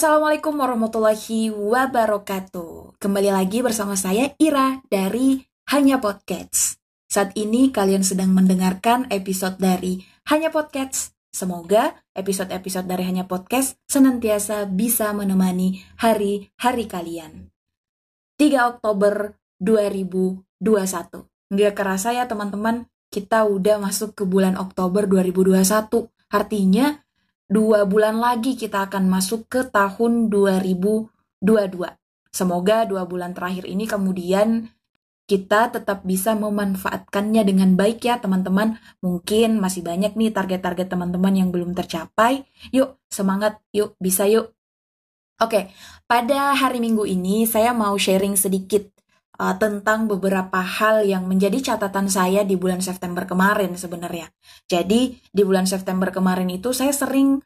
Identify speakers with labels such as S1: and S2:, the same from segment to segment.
S1: Assalamualaikum warahmatullahi wabarakatuh. Kembali lagi bersama saya Ira dari Hanya Podcast. Saat ini kalian sedang mendengarkan episode dari Hanya Podcast. Semoga episode-episode dari Hanya Podcast senantiasa bisa menemani hari-hari kalian. 3 Oktober 2021. Nggak kerasa ya teman-teman, kita udah masuk ke bulan Oktober 2021. Artinya dua bulan lagi kita akan masuk ke tahun 2022. Semoga dua bulan terakhir ini kemudian kita tetap bisa memanfaatkannya dengan baik ya teman-teman. Mungkin masih banyak nih target-target teman-teman yang belum tercapai. Yuk, semangat, yuk, bisa yuk. Oke, pada hari Minggu ini saya mau sharing sedikit uh, tentang beberapa hal yang menjadi catatan saya di bulan September kemarin sebenarnya. Jadi di bulan September kemarin itu saya sering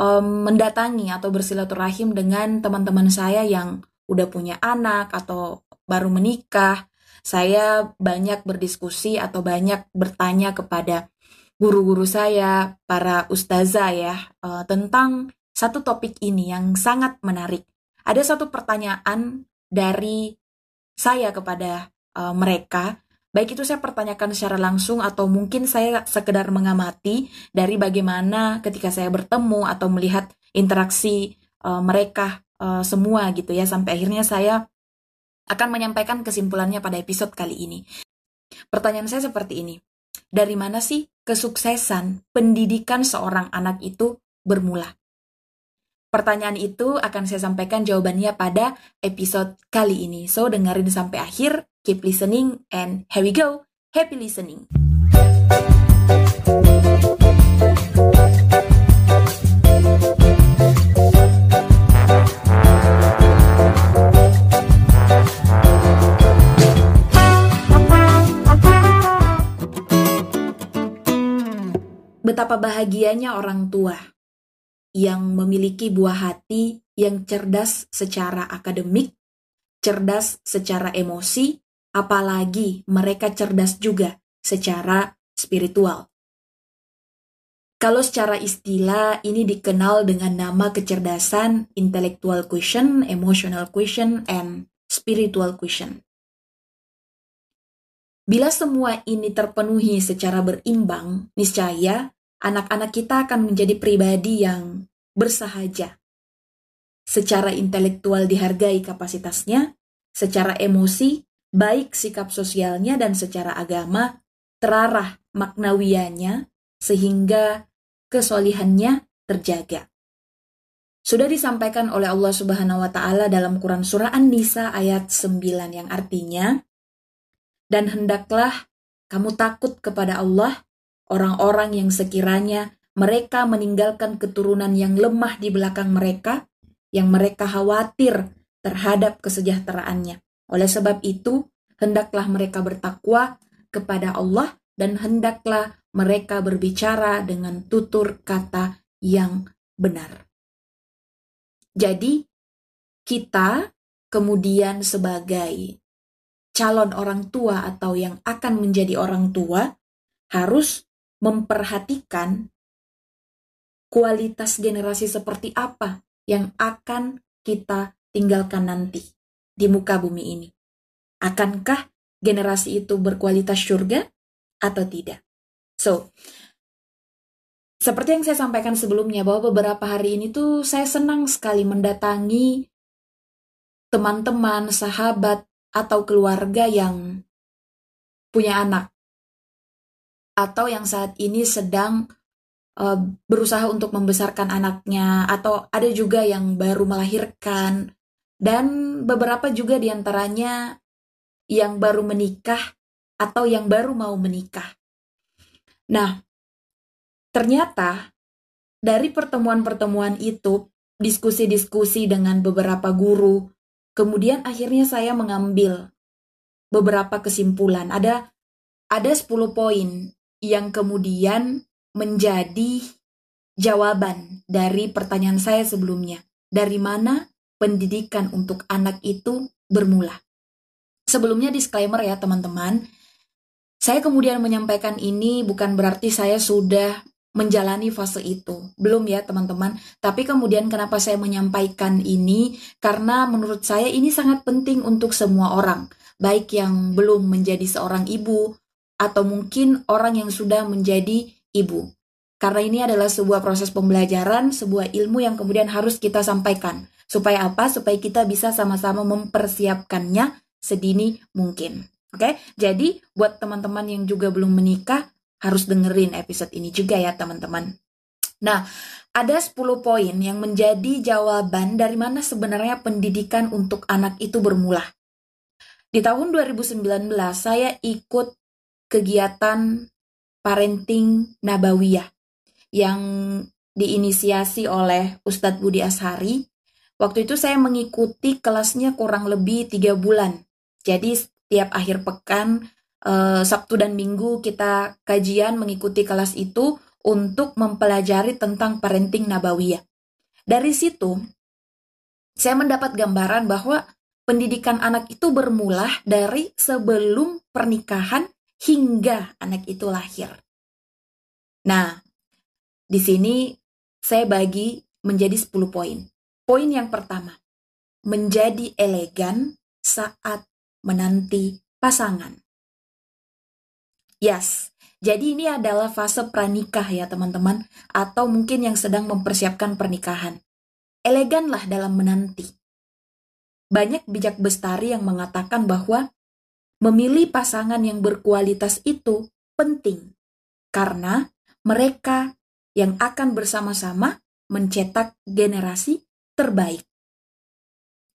S1: um, mendatangi atau bersilaturahim dengan teman-teman saya yang udah punya anak atau baru menikah. Saya banyak berdiskusi atau banyak bertanya kepada guru-guru saya, para ustazah ya, uh, tentang satu topik ini yang sangat menarik. Ada satu pertanyaan dari saya kepada uh, mereka, baik itu saya pertanyakan secara langsung atau mungkin saya sekedar mengamati dari bagaimana ketika saya bertemu atau melihat interaksi uh, mereka uh, semua gitu ya sampai akhirnya saya akan menyampaikan kesimpulannya pada episode kali ini. Pertanyaan saya seperti ini. Dari mana sih kesuksesan pendidikan seorang anak itu bermula? Pertanyaan itu akan saya sampaikan jawabannya pada episode kali ini. So, dengerin sampai akhir, keep listening, and here we go. Happy listening. Betapa bahagianya orang tua yang memiliki buah hati yang cerdas secara akademik, cerdas secara emosi, apalagi mereka cerdas juga secara spiritual. Kalau secara istilah ini dikenal dengan nama kecerdasan intellectual quotient, emotional quotient, and spiritual quotient. Bila semua ini terpenuhi secara berimbang, niscaya anak-anak kita akan menjadi pribadi yang bersahaja. Secara intelektual dihargai kapasitasnya, secara emosi, baik sikap sosialnya dan secara agama, terarah maknawianya sehingga kesolihannya terjaga. Sudah disampaikan oleh Allah Subhanahu wa taala dalam Quran surah An-Nisa ayat 9 yang artinya dan hendaklah kamu takut kepada Allah orang-orang yang sekiranya mereka meninggalkan keturunan yang lemah di belakang mereka, yang mereka khawatir terhadap kesejahteraannya. Oleh sebab itu, hendaklah mereka bertakwa kepada Allah dan hendaklah mereka berbicara dengan tutur kata yang benar. Jadi, kita kemudian sebagai calon orang tua atau yang akan menjadi orang tua harus memperhatikan kualitas generasi seperti apa yang akan kita tinggalkan nanti di muka bumi ini. Akankah generasi itu berkualitas surga atau tidak? So, seperti yang saya sampaikan sebelumnya bahwa beberapa hari ini tuh saya senang sekali mendatangi teman-teman, sahabat, atau keluarga yang punya anak atau yang saat ini sedang uh, berusaha untuk membesarkan anaknya atau ada juga yang baru melahirkan dan beberapa juga di antaranya yang baru menikah atau yang baru mau menikah. Nah, ternyata dari pertemuan-pertemuan itu, diskusi-diskusi dengan beberapa guru, kemudian akhirnya saya mengambil beberapa kesimpulan. Ada ada 10 poin yang kemudian menjadi jawaban dari pertanyaan saya sebelumnya. Dari mana pendidikan untuk anak itu bermula? Sebelumnya disclaimer ya teman-teman, saya kemudian menyampaikan ini bukan berarti saya sudah menjalani fase itu. Belum ya teman-teman. Tapi kemudian kenapa saya menyampaikan ini? Karena menurut saya ini sangat penting untuk semua orang. Baik yang belum menjadi seorang ibu, atau mungkin orang yang sudah menjadi ibu. Karena ini adalah sebuah proses pembelajaran, sebuah ilmu yang kemudian harus kita sampaikan. Supaya apa? Supaya kita bisa sama-sama mempersiapkannya sedini mungkin. Oke, jadi buat teman-teman yang juga belum menikah, harus dengerin episode ini juga ya teman-teman. Nah, ada 10 poin yang menjadi jawaban dari mana sebenarnya pendidikan untuk anak itu bermula. Di tahun 2019 saya ikut kegiatan parenting nabawiyah yang diinisiasi oleh Ustadz Budi Ashari. Waktu itu saya mengikuti kelasnya kurang lebih tiga bulan. Jadi setiap akhir pekan uh, Sabtu dan Minggu kita kajian mengikuti kelas itu untuk mempelajari tentang parenting nabawiyah. Dari situ, saya mendapat gambaran bahwa pendidikan anak itu bermula dari sebelum pernikahan hingga anak itu lahir. Nah, di sini saya bagi menjadi 10 poin. Poin yang pertama, menjadi elegan saat menanti pasangan. Yes, jadi ini adalah fase pranikah ya teman-teman, atau mungkin yang sedang mempersiapkan pernikahan. Eleganlah dalam menanti. Banyak bijak bestari yang mengatakan bahwa memilih pasangan yang berkualitas itu penting, karena mereka yang akan bersama-sama mencetak generasi terbaik.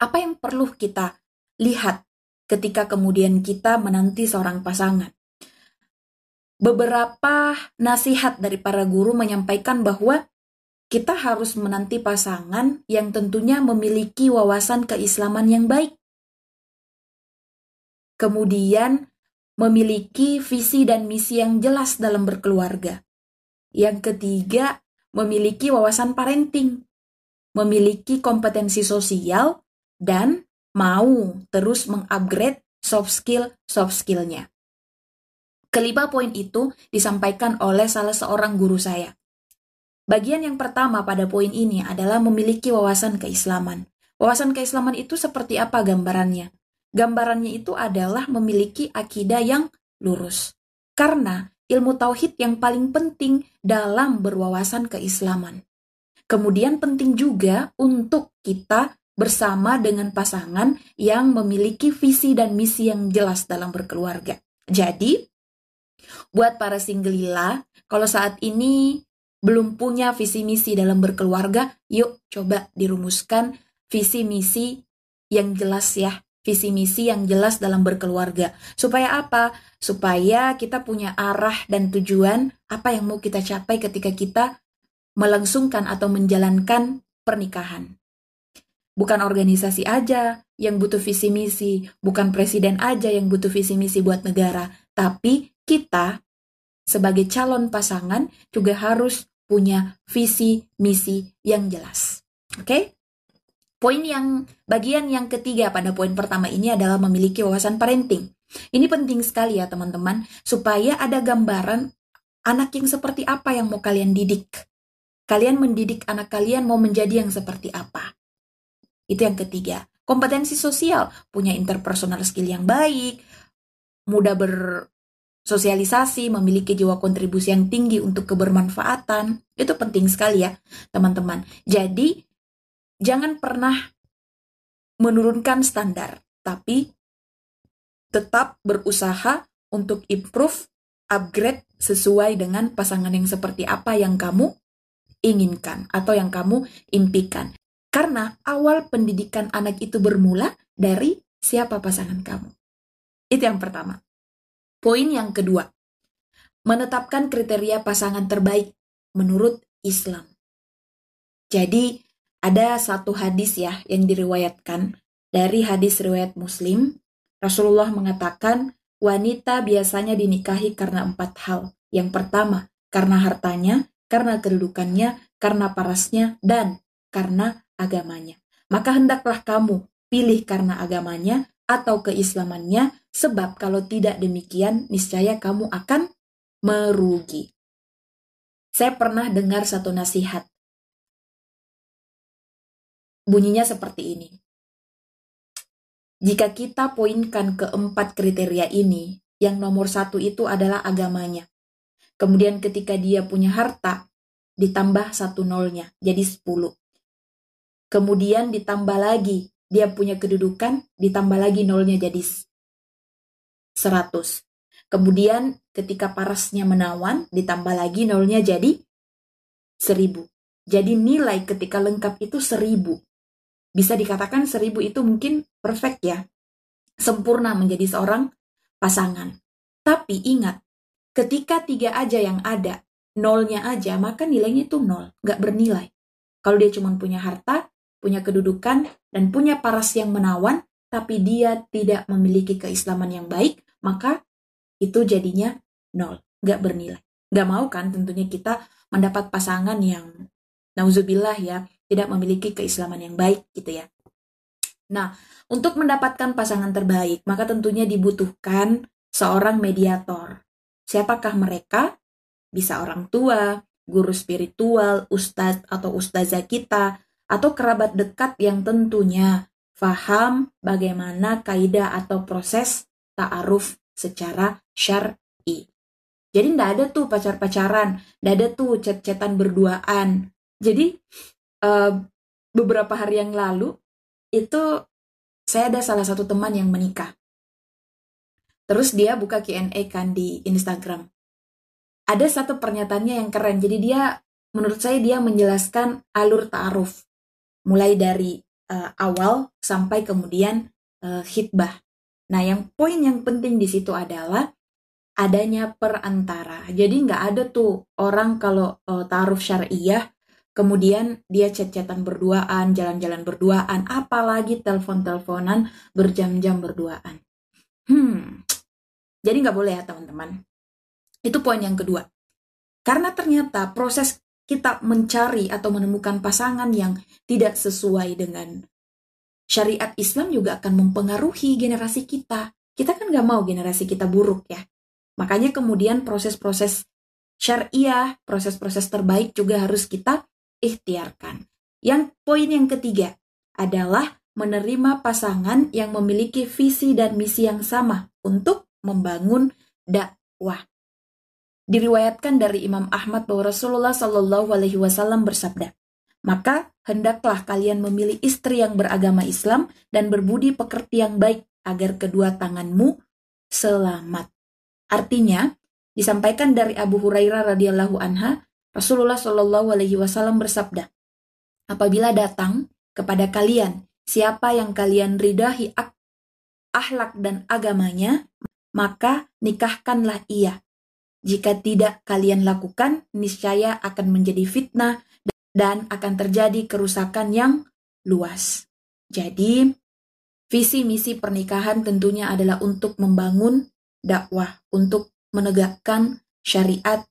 S1: Apa yang perlu kita lihat ketika kemudian kita menanti seorang pasangan? beberapa nasihat dari para guru menyampaikan bahwa kita harus menanti pasangan yang tentunya memiliki wawasan keislaman yang baik. Kemudian, memiliki visi dan misi yang jelas dalam berkeluarga. Yang ketiga, memiliki wawasan parenting, memiliki kompetensi sosial, dan mau terus mengupgrade soft skill soft skillnya. Kelima poin itu disampaikan oleh salah seorang guru saya. Bagian yang pertama pada poin ini adalah memiliki wawasan keislaman. Wawasan keislaman itu seperti apa gambarannya? Gambarannya itu adalah memiliki akidah yang lurus. Karena ilmu tauhid yang paling penting dalam berwawasan keislaman. Kemudian penting juga untuk kita bersama dengan pasangan yang memiliki visi dan misi yang jelas dalam berkeluarga. Jadi, Buat para singlila, kalau saat ini belum punya visi misi dalam berkeluarga, yuk coba dirumuskan visi misi yang jelas ya. Visi misi yang jelas dalam berkeluarga. Supaya apa? Supaya kita punya arah dan tujuan apa yang mau kita capai ketika kita melangsungkan atau menjalankan pernikahan. Bukan organisasi aja yang butuh visi misi, bukan presiden aja yang butuh visi misi buat negara, tapi kita sebagai calon pasangan juga harus punya visi misi yang jelas. Oke? Okay? Poin yang bagian yang ketiga pada poin pertama ini adalah memiliki wawasan parenting. Ini penting sekali ya teman-teman supaya ada gambaran anak yang seperti apa yang mau kalian didik. Kalian mendidik anak kalian mau menjadi yang seperti apa. Itu yang ketiga. Kompetensi sosial, punya interpersonal skill yang baik, mudah ber sosialisasi, memiliki jiwa kontribusi yang tinggi untuk kebermanfaatan, itu penting sekali ya, teman-teman. Jadi, jangan pernah menurunkan standar, tapi tetap berusaha untuk improve, upgrade sesuai dengan pasangan yang seperti apa yang kamu inginkan atau yang kamu impikan. Karena awal pendidikan anak itu bermula dari siapa pasangan kamu. Itu yang pertama. Poin yang kedua, menetapkan kriteria pasangan terbaik menurut Islam. Jadi, ada satu hadis ya yang diriwayatkan dari hadis riwayat Muslim. Rasulullah mengatakan, wanita biasanya dinikahi karena empat hal. Yang pertama, karena hartanya, karena kedudukannya, karena parasnya, dan karena agamanya. Maka hendaklah kamu pilih karena agamanya atau keislamannya, sebab kalau tidak demikian, niscaya kamu akan merugi. saya pernah dengar satu nasihat. Bunyinya seperti ini. Jika kita poinkan keempat kriteria ini, yang nomor satu itu adalah agamanya. Kemudian ketika dia punya harta, ditambah satu nolnya, jadi sepuluh. Kemudian ditambah lagi, dia punya kedudukan, ditambah lagi nolnya jadi seratus. Kemudian ketika parasnya menawan, ditambah lagi nolnya jadi seribu. Jadi nilai ketika lengkap itu seribu. Bisa dikatakan seribu itu mungkin perfect ya. Sempurna menjadi seorang pasangan. Tapi ingat, ketika tiga aja yang ada, nolnya aja, maka nilainya itu nol, nggak bernilai. Kalau dia cuma punya harta, punya kedudukan, dan punya paras yang menawan, tapi dia tidak memiliki keislaman yang baik, maka itu jadinya nol, nggak bernilai. Nggak mau kan tentunya kita mendapat pasangan yang nauzubillah ya, tidak memiliki keislaman yang baik gitu ya. Nah, untuk mendapatkan pasangan terbaik, maka tentunya dibutuhkan seorang mediator. Siapakah mereka? Bisa orang tua, guru spiritual, ustadz atau ustazah kita, atau kerabat dekat yang tentunya faham bagaimana kaidah atau proses ta'aruf secara syar'i. Jadi ndak ada tuh pacar-pacaran, ndak ada tuh chat-chatan berduaan. Jadi beberapa hari yang lalu itu saya ada salah satu teman yang menikah. Terus dia buka Q&A kan di Instagram. Ada satu pernyataannya yang keren. Jadi dia menurut saya dia menjelaskan alur ta'aruf. Mulai dari uh, awal sampai kemudian uh, hitbah. Nah, yang poin yang penting di situ adalah adanya perantara. Jadi nggak ada tuh orang kalau uh, taruh syariah, kemudian dia chat-chatan berduaan, jalan-jalan berduaan, apalagi telepon-teleponan berjam-jam berduaan. Hmm, jadi nggak boleh ya teman-teman. Itu poin yang kedua. Karena ternyata proses kita mencari atau menemukan pasangan yang tidak sesuai dengan syariat Islam juga akan mempengaruhi generasi kita. Kita kan nggak mau generasi kita buruk ya. Makanya kemudian proses-proses syariah, proses-proses terbaik juga harus kita ikhtiarkan. Yang poin yang ketiga adalah menerima pasangan yang memiliki visi dan misi yang sama untuk membangun dakwah. Diriwayatkan dari Imam Ahmad bahwa Rasulullah Shallallahu Alaihi Wasallam bersabda, maka hendaklah kalian memilih istri yang beragama Islam dan berbudi pekerti yang baik agar kedua tanganmu selamat. Artinya, disampaikan dari Abu Hurairah radhiyallahu anha, Rasulullah shallallahu alaihi wasallam bersabda, "Apabila datang kepada kalian siapa yang kalian ridahi ak akhlak dan agamanya, maka nikahkanlah ia. Jika tidak kalian lakukan, niscaya akan menjadi fitnah dan akan terjadi kerusakan yang luas. Jadi, visi misi pernikahan tentunya adalah untuk membangun dakwah, untuk menegakkan syariat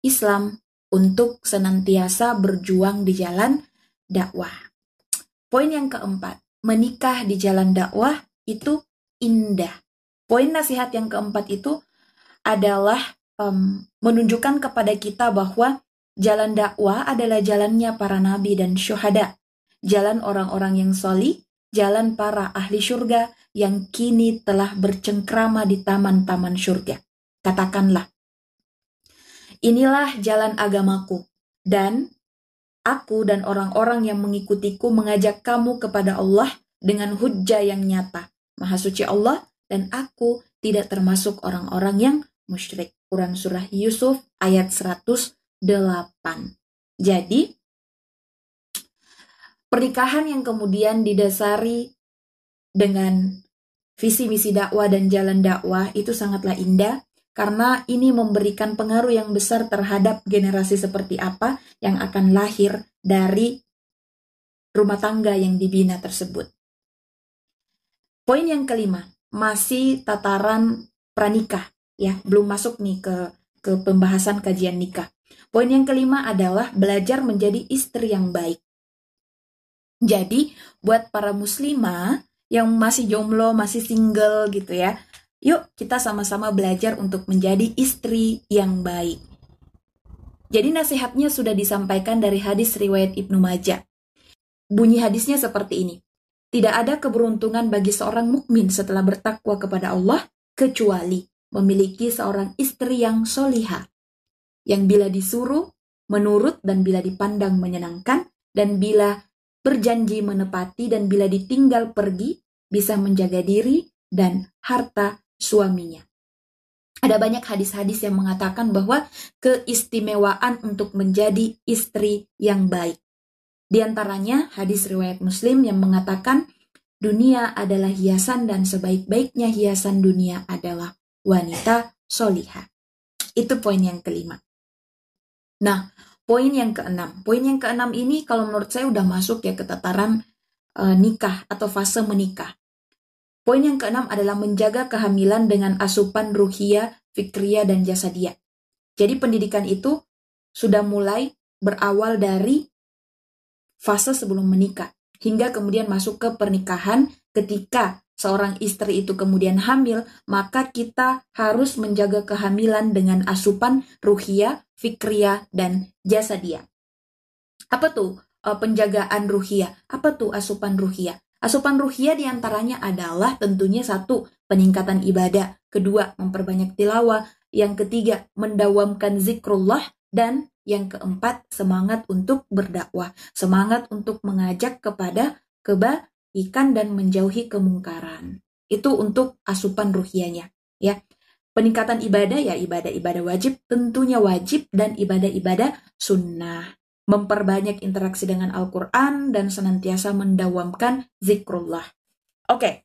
S1: Islam, untuk senantiasa berjuang di jalan dakwah. Poin yang keempat, menikah di jalan dakwah itu indah. Poin nasihat yang keempat itu adalah um, menunjukkan kepada kita bahwa Jalan dakwah adalah jalannya para nabi dan syuhada, jalan orang-orang yang soli, jalan para ahli syurga yang kini telah bercengkrama di taman-taman syurga. Katakanlah, inilah jalan agamaku, dan aku dan orang-orang yang mengikutiku mengajak kamu kepada Allah dengan hujah yang nyata. Maha suci Allah dan aku tidak termasuk orang-orang yang musyrik. Quran Surah Yusuf ayat 100 8. Jadi, pernikahan yang kemudian didasari dengan visi misi dakwah dan jalan dakwah itu sangatlah indah karena ini memberikan pengaruh yang besar terhadap generasi seperti apa yang akan lahir dari rumah tangga yang dibina tersebut. Poin yang kelima, masih tataran pranikah ya, belum masuk nih ke ke pembahasan kajian nikah. Poin yang kelima adalah belajar menjadi istri yang baik. Jadi, buat para muslimah yang masih jomblo, masih single gitu ya, yuk kita sama-sama belajar untuk menjadi istri yang baik. Jadi nasihatnya sudah disampaikan dari hadis riwayat Ibnu Majah. Bunyi hadisnya seperti ini. Tidak ada keberuntungan bagi seorang mukmin setelah bertakwa kepada Allah kecuali memiliki seorang istri yang soliha. Yang bila disuruh, menurut dan bila dipandang menyenangkan, dan bila berjanji menepati dan bila ditinggal pergi, bisa menjaga diri dan harta suaminya. Ada banyak hadis-hadis yang mengatakan bahwa keistimewaan untuk menjadi istri yang baik. Di antaranya hadis riwayat Muslim yang mengatakan dunia adalah hiasan dan sebaik-baiknya hiasan dunia adalah wanita soliha. Itu poin yang kelima. Nah, poin yang keenam. Poin yang keenam ini kalau menurut saya udah masuk ya ke tataran e, nikah atau fase menikah. Poin yang keenam adalah menjaga kehamilan dengan asupan ruhia, fikria, dan jasadia. Jadi pendidikan itu sudah mulai berawal dari fase sebelum menikah, hingga kemudian masuk ke pernikahan ketika seorang istri itu kemudian hamil, maka kita harus menjaga kehamilan dengan asupan ruhia, fikria, dan jasadia. Apa tuh eh, penjagaan ruhia? Apa tuh asupan ruhia? Asupan ruhiyah di antaranya adalah tentunya satu, peningkatan ibadah, kedua, memperbanyak tilawah, yang ketiga, mendawamkan zikrullah, dan yang keempat, semangat untuk berdakwah, semangat untuk mengajak kepada kebaikan dan menjauhi kemungkaran. Itu untuk asupan ruhiyahnya, ya. Peningkatan ibadah ya ibadah-ibadah wajib tentunya wajib dan ibadah-ibadah sunnah memperbanyak interaksi dengan Al-Quran, dan senantiasa mendawamkan zikrullah. Oke,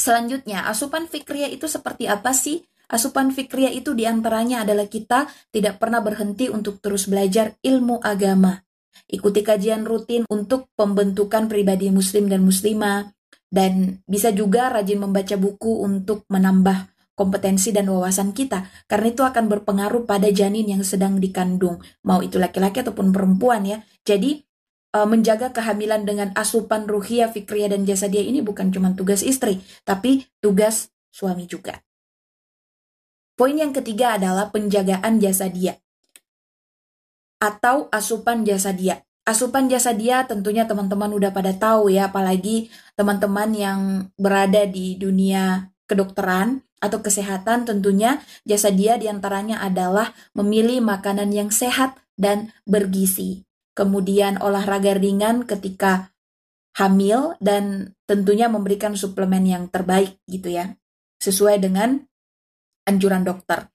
S1: selanjutnya asupan fikriya itu seperti apa sih? Asupan fikriya itu di antaranya adalah kita tidak pernah berhenti untuk terus belajar ilmu agama. Ikuti kajian rutin untuk pembentukan pribadi muslim dan muslimah, dan bisa juga rajin membaca buku untuk menambah kompetensi dan wawasan kita, karena itu akan berpengaruh pada janin yang sedang dikandung, mau itu laki-laki ataupun perempuan ya. Jadi e, menjaga kehamilan dengan asupan ruhia, fikria dan jasa dia ini bukan cuma tugas istri, tapi tugas suami juga. Poin yang ketiga adalah penjagaan jasa dia atau asupan jasa dia. Asupan jasa dia tentunya teman-teman udah pada tahu ya, apalagi teman-teman yang berada di dunia kedokteran atau kesehatan tentunya jasa dia di antaranya adalah memilih makanan yang sehat dan bergizi. Kemudian olahraga ringan ketika hamil dan tentunya memberikan suplemen yang terbaik gitu ya. Sesuai dengan anjuran dokter.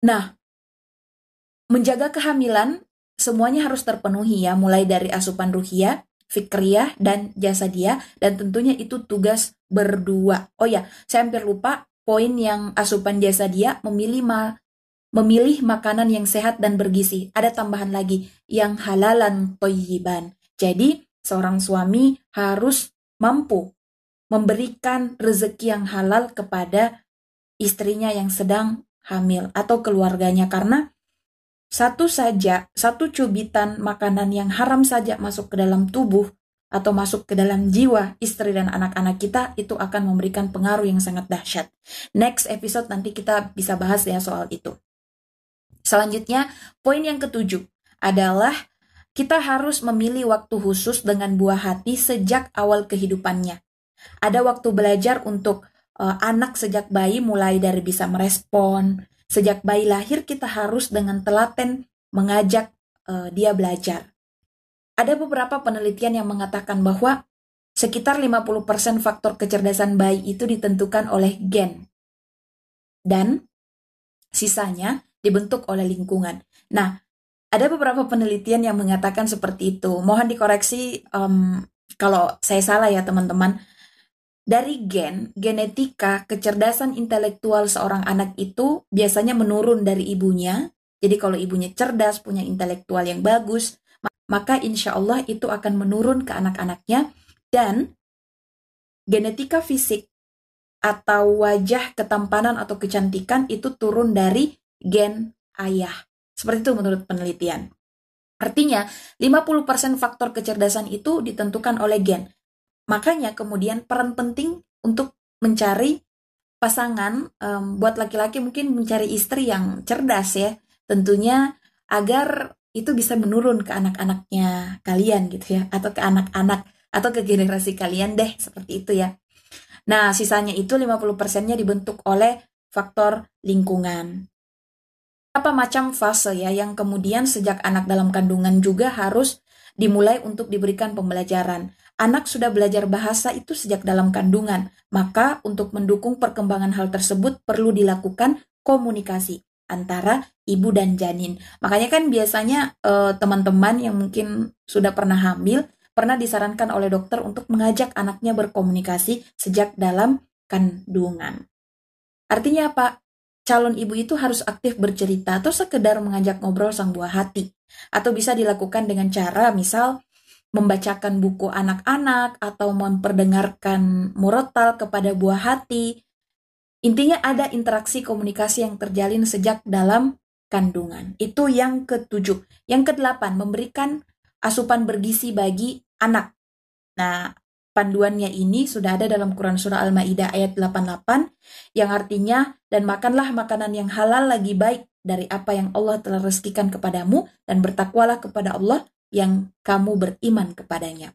S1: Nah, menjaga kehamilan semuanya harus terpenuhi ya, mulai dari asupan ruhia, fikriyah, dan jasa dia, dan tentunya itu tugas berdua. Oh ya, saya hampir lupa poin yang asupan jasa dia memilih ma memilih makanan yang sehat dan bergizi. Ada tambahan lagi yang halalan toyiban. Jadi, seorang suami harus mampu memberikan rezeki yang halal kepada istrinya yang sedang hamil atau keluarganya karena satu saja, satu cubitan makanan yang haram saja masuk ke dalam tubuh atau masuk ke dalam jiwa istri dan anak-anak kita itu akan memberikan pengaruh yang sangat dahsyat. Next episode nanti kita bisa bahas ya soal itu. Selanjutnya, poin yang ketujuh adalah kita harus memilih waktu khusus dengan buah hati sejak awal kehidupannya. Ada waktu belajar untuk uh, anak sejak bayi mulai dari bisa merespon. Sejak bayi lahir kita harus dengan telaten mengajak uh, dia belajar. Ada beberapa penelitian yang mengatakan bahwa sekitar 50% faktor kecerdasan bayi itu ditentukan oleh gen. Dan sisanya dibentuk oleh lingkungan. Nah, ada beberapa penelitian yang mengatakan seperti itu. Mohon dikoreksi um, kalau saya salah ya teman-teman. Dari gen, genetika, kecerdasan intelektual seorang anak itu biasanya menurun dari ibunya. Jadi kalau ibunya cerdas, punya intelektual yang bagus, maka insya Allah itu akan menurun ke anak-anaknya dan genetika fisik atau wajah ketampanan atau kecantikan itu turun dari gen ayah. Seperti itu menurut penelitian. Artinya, 50% faktor kecerdasan itu ditentukan oleh gen. Makanya kemudian peran penting untuk mencari pasangan um, buat laki-laki mungkin mencari istri yang cerdas ya, Tentunya agar itu bisa menurun ke anak-anaknya kalian gitu ya atau ke anak-anak atau ke generasi kalian deh seperti itu ya. Nah, sisanya itu 50%-nya dibentuk oleh faktor lingkungan. Apa macam fase ya yang kemudian sejak anak dalam kandungan juga harus dimulai untuk diberikan pembelajaran. Anak sudah belajar bahasa itu sejak dalam kandungan, maka untuk mendukung perkembangan hal tersebut perlu dilakukan komunikasi antara ibu dan janin. Makanya kan biasanya eh, teman-teman uh, yang mungkin sudah pernah hamil pernah disarankan oleh dokter untuk mengajak anaknya berkomunikasi sejak dalam kandungan. Artinya apa? Calon ibu itu harus aktif bercerita atau sekedar mengajak ngobrol sang buah hati. Atau bisa dilakukan dengan cara misal membacakan buku anak-anak atau memperdengarkan murotal kepada buah hati Intinya ada interaksi komunikasi yang terjalin sejak dalam kandungan. Itu yang ketujuh. Yang kedelapan, memberikan asupan bergizi bagi anak. Nah, panduannya ini sudah ada dalam Quran Surah Al-Ma'idah ayat 88 yang artinya dan makanlah makanan yang halal lagi baik dari apa yang Allah telah rezekikan kepadamu dan bertakwalah kepada Allah yang kamu beriman kepadanya.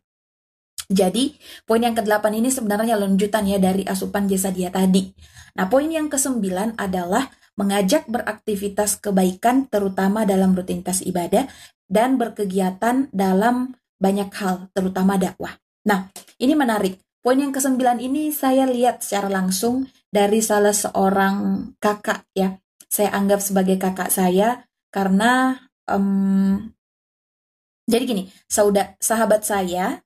S1: Jadi, poin yang ke-8 ini sebenarnya lanjutan ya dari asupan jasa dia tadi. Nah, poin yang ke-9 adalah mengajak beraktivitas kebaikan terutama dalam rutinitas ibadah dan berkegiatan dalam banyak hal, terutama dakwah. Nah, ini menarik. Poin yang ke-9 ini saya lihat secara langsung dari salah seorang kakak ya. Saya anggap sebagai kakak saya karena um, jadi gini, saudara sahabat saya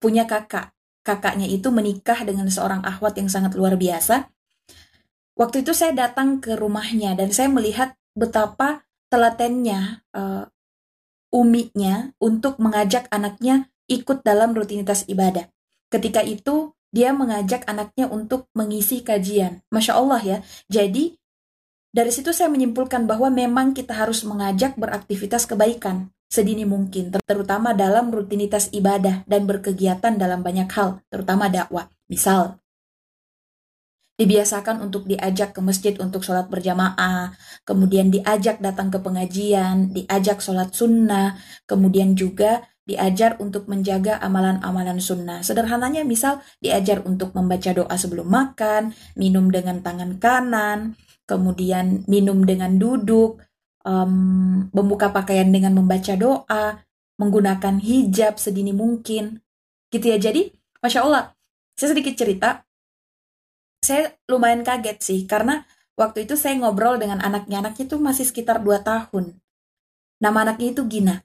S1: punya kakak. Kakaknya itu menikah dengan seorang akhwat yang sangat luar biasa. Waktu itu saya datang ke rumahnya dan saya melihat betapa telatennya uh, uminya untuk mengajak anaknya ikut dalam rutinitas ibadah. Ketika itu dia mengajak anaknya untuk mengisi kajian. Masya Allah ya. Jadi dari situ saya menyimpulkan bahwa memang kita harus mengajak beraktivitas kebaikan sedini mungkin, terutama dalam rutinitas ibadah dan berkegiatan dalam banyak hal, terutama dakwah. Misal, dibiasakan untuk diajak ke masjid untuk sholat berjamaah, kemudian diajak datang ke pengajian, diajak sholat sunnah, kemudian juga diajar untuk menjaga amalan-amalan sunnah. Sederhananya misal diajar untuk membaca doa sebelum makan, minum dengan tangan kanan, kemudian minum dengan duduk, um, membuka pakaian dengan membaca doa, menggunakan hijab sedini mungkin. Gitu ya. Jadi, Masya Allah, saya sedikit cerita. Saya lumayan kaget sih, karena waktu itu saya ngobrol dengan anaknya. Anaknya itu masih sekitar 2 tahun. Nama anaknya itu Gina.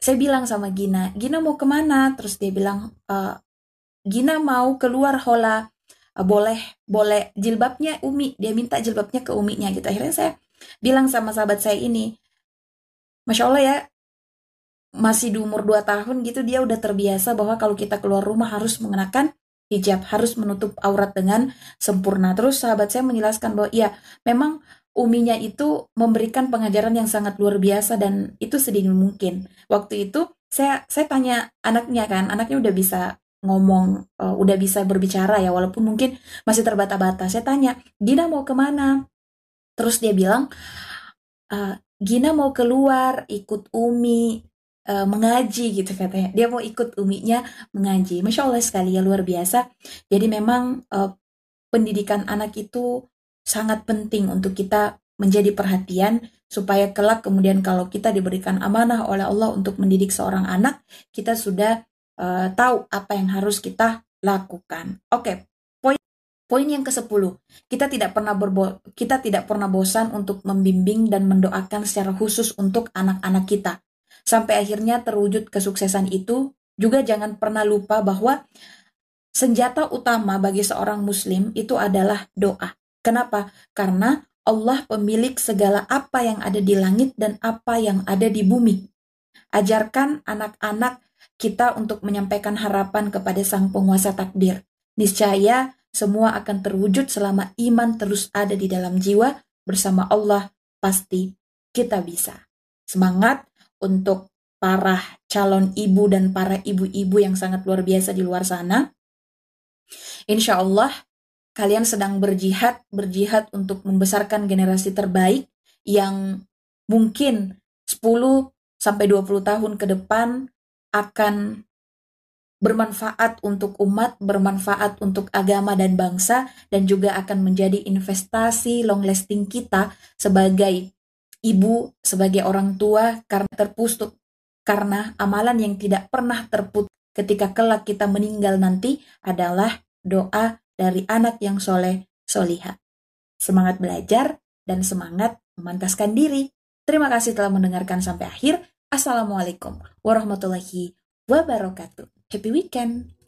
S1: Saya bilang sama Gina, Gina mau ke mana? Terus dia bilang, e, Gina mau keluar hola. E, boleh, boleh jilbabnya Umi. Dia minta jilbabnya ke Uminya gitu. Akhirnya saya bilang sama sahabat saya ini, Masya Allah ya, masih di umur 2 tahun gitu dia udah terbiasa bahwa kalau kita keluar rumah harus mengenakan hijab, harus menutup aurat dengan sempurna. Terus sahabat saya menjelaskan bahwa ya memang uminya itu memberikan pengajaran yang sangat luar biasa dan itu sedini mungkin. Waktu itu saya saya tanya anaknya kan, anaknya udah bisa ngomong, uh, udah bisa berbicara ya, walaupun mungkin masih terbata-bata. Saya tanya, Dina mau ke mana? Terus dia bilang, uh, Gina mau keluar ikut Umi uh, mengaji gitu katanya. Dia mau ikut Uminya mengaji. Masya Allah sekali ya luar biasa. Jadi memang uh, pendidikan anak itu sangat penting untuk kita menjadi perhatian supaya kelak kemudian kalau kita diberikan amanah oleh Allah untuk mendidik seorang anak, kita sudah uh, tahu apa yang harus kita lakukan. Oke, Poin yang ke-10, kita tidak pernah berbo kita tidak pernah bosan untuk membimbing dan mendoakan secara khusus untuk anak-anak kita. Sampai akhirnya terwujud kesuksesan itu, juga jangan pernah lupa bahwa senjata utama bagi seorang muslim itu adalah doa. Kenapa? Karena Allah pemilik segala apa yang ada di langit dan apa yang ada di bumi. Ajarkan anak-anak kita untuk menyampaikan harapan kepada Sang Penguasa Takdir. Niscaya semua akan terwujud selama iman terus ada di dalam jiwa bersama Allah pasti kita bisa. Semangat untuk para calon ibu dan para ibu-ibu yang sangat luar biasa di luar sana. Insya Allah kalian sedang berjihad, berjihad untuk membesarkan generasi terbaik yang mungkin 10 sampai 20 tahun ke depan akan bermanfaat untuk umat, bermanfaat untuk agama dan bangsa, dan juga akan menjadi investasi long lasting kita sebagai ibu, sebagai orang tua, karena terpustuk, karena amalan yang tidak pernah terputus ketika kelak kita meninggal nanti adalah doa dari anak yang soleh, soliha. Semangat belajar dan semangat memantaskan diri. Terima kasih telah mendengarkan sampai akhir. Assalamualaikum warahmatullahi wabarakatuh. Happy weekend!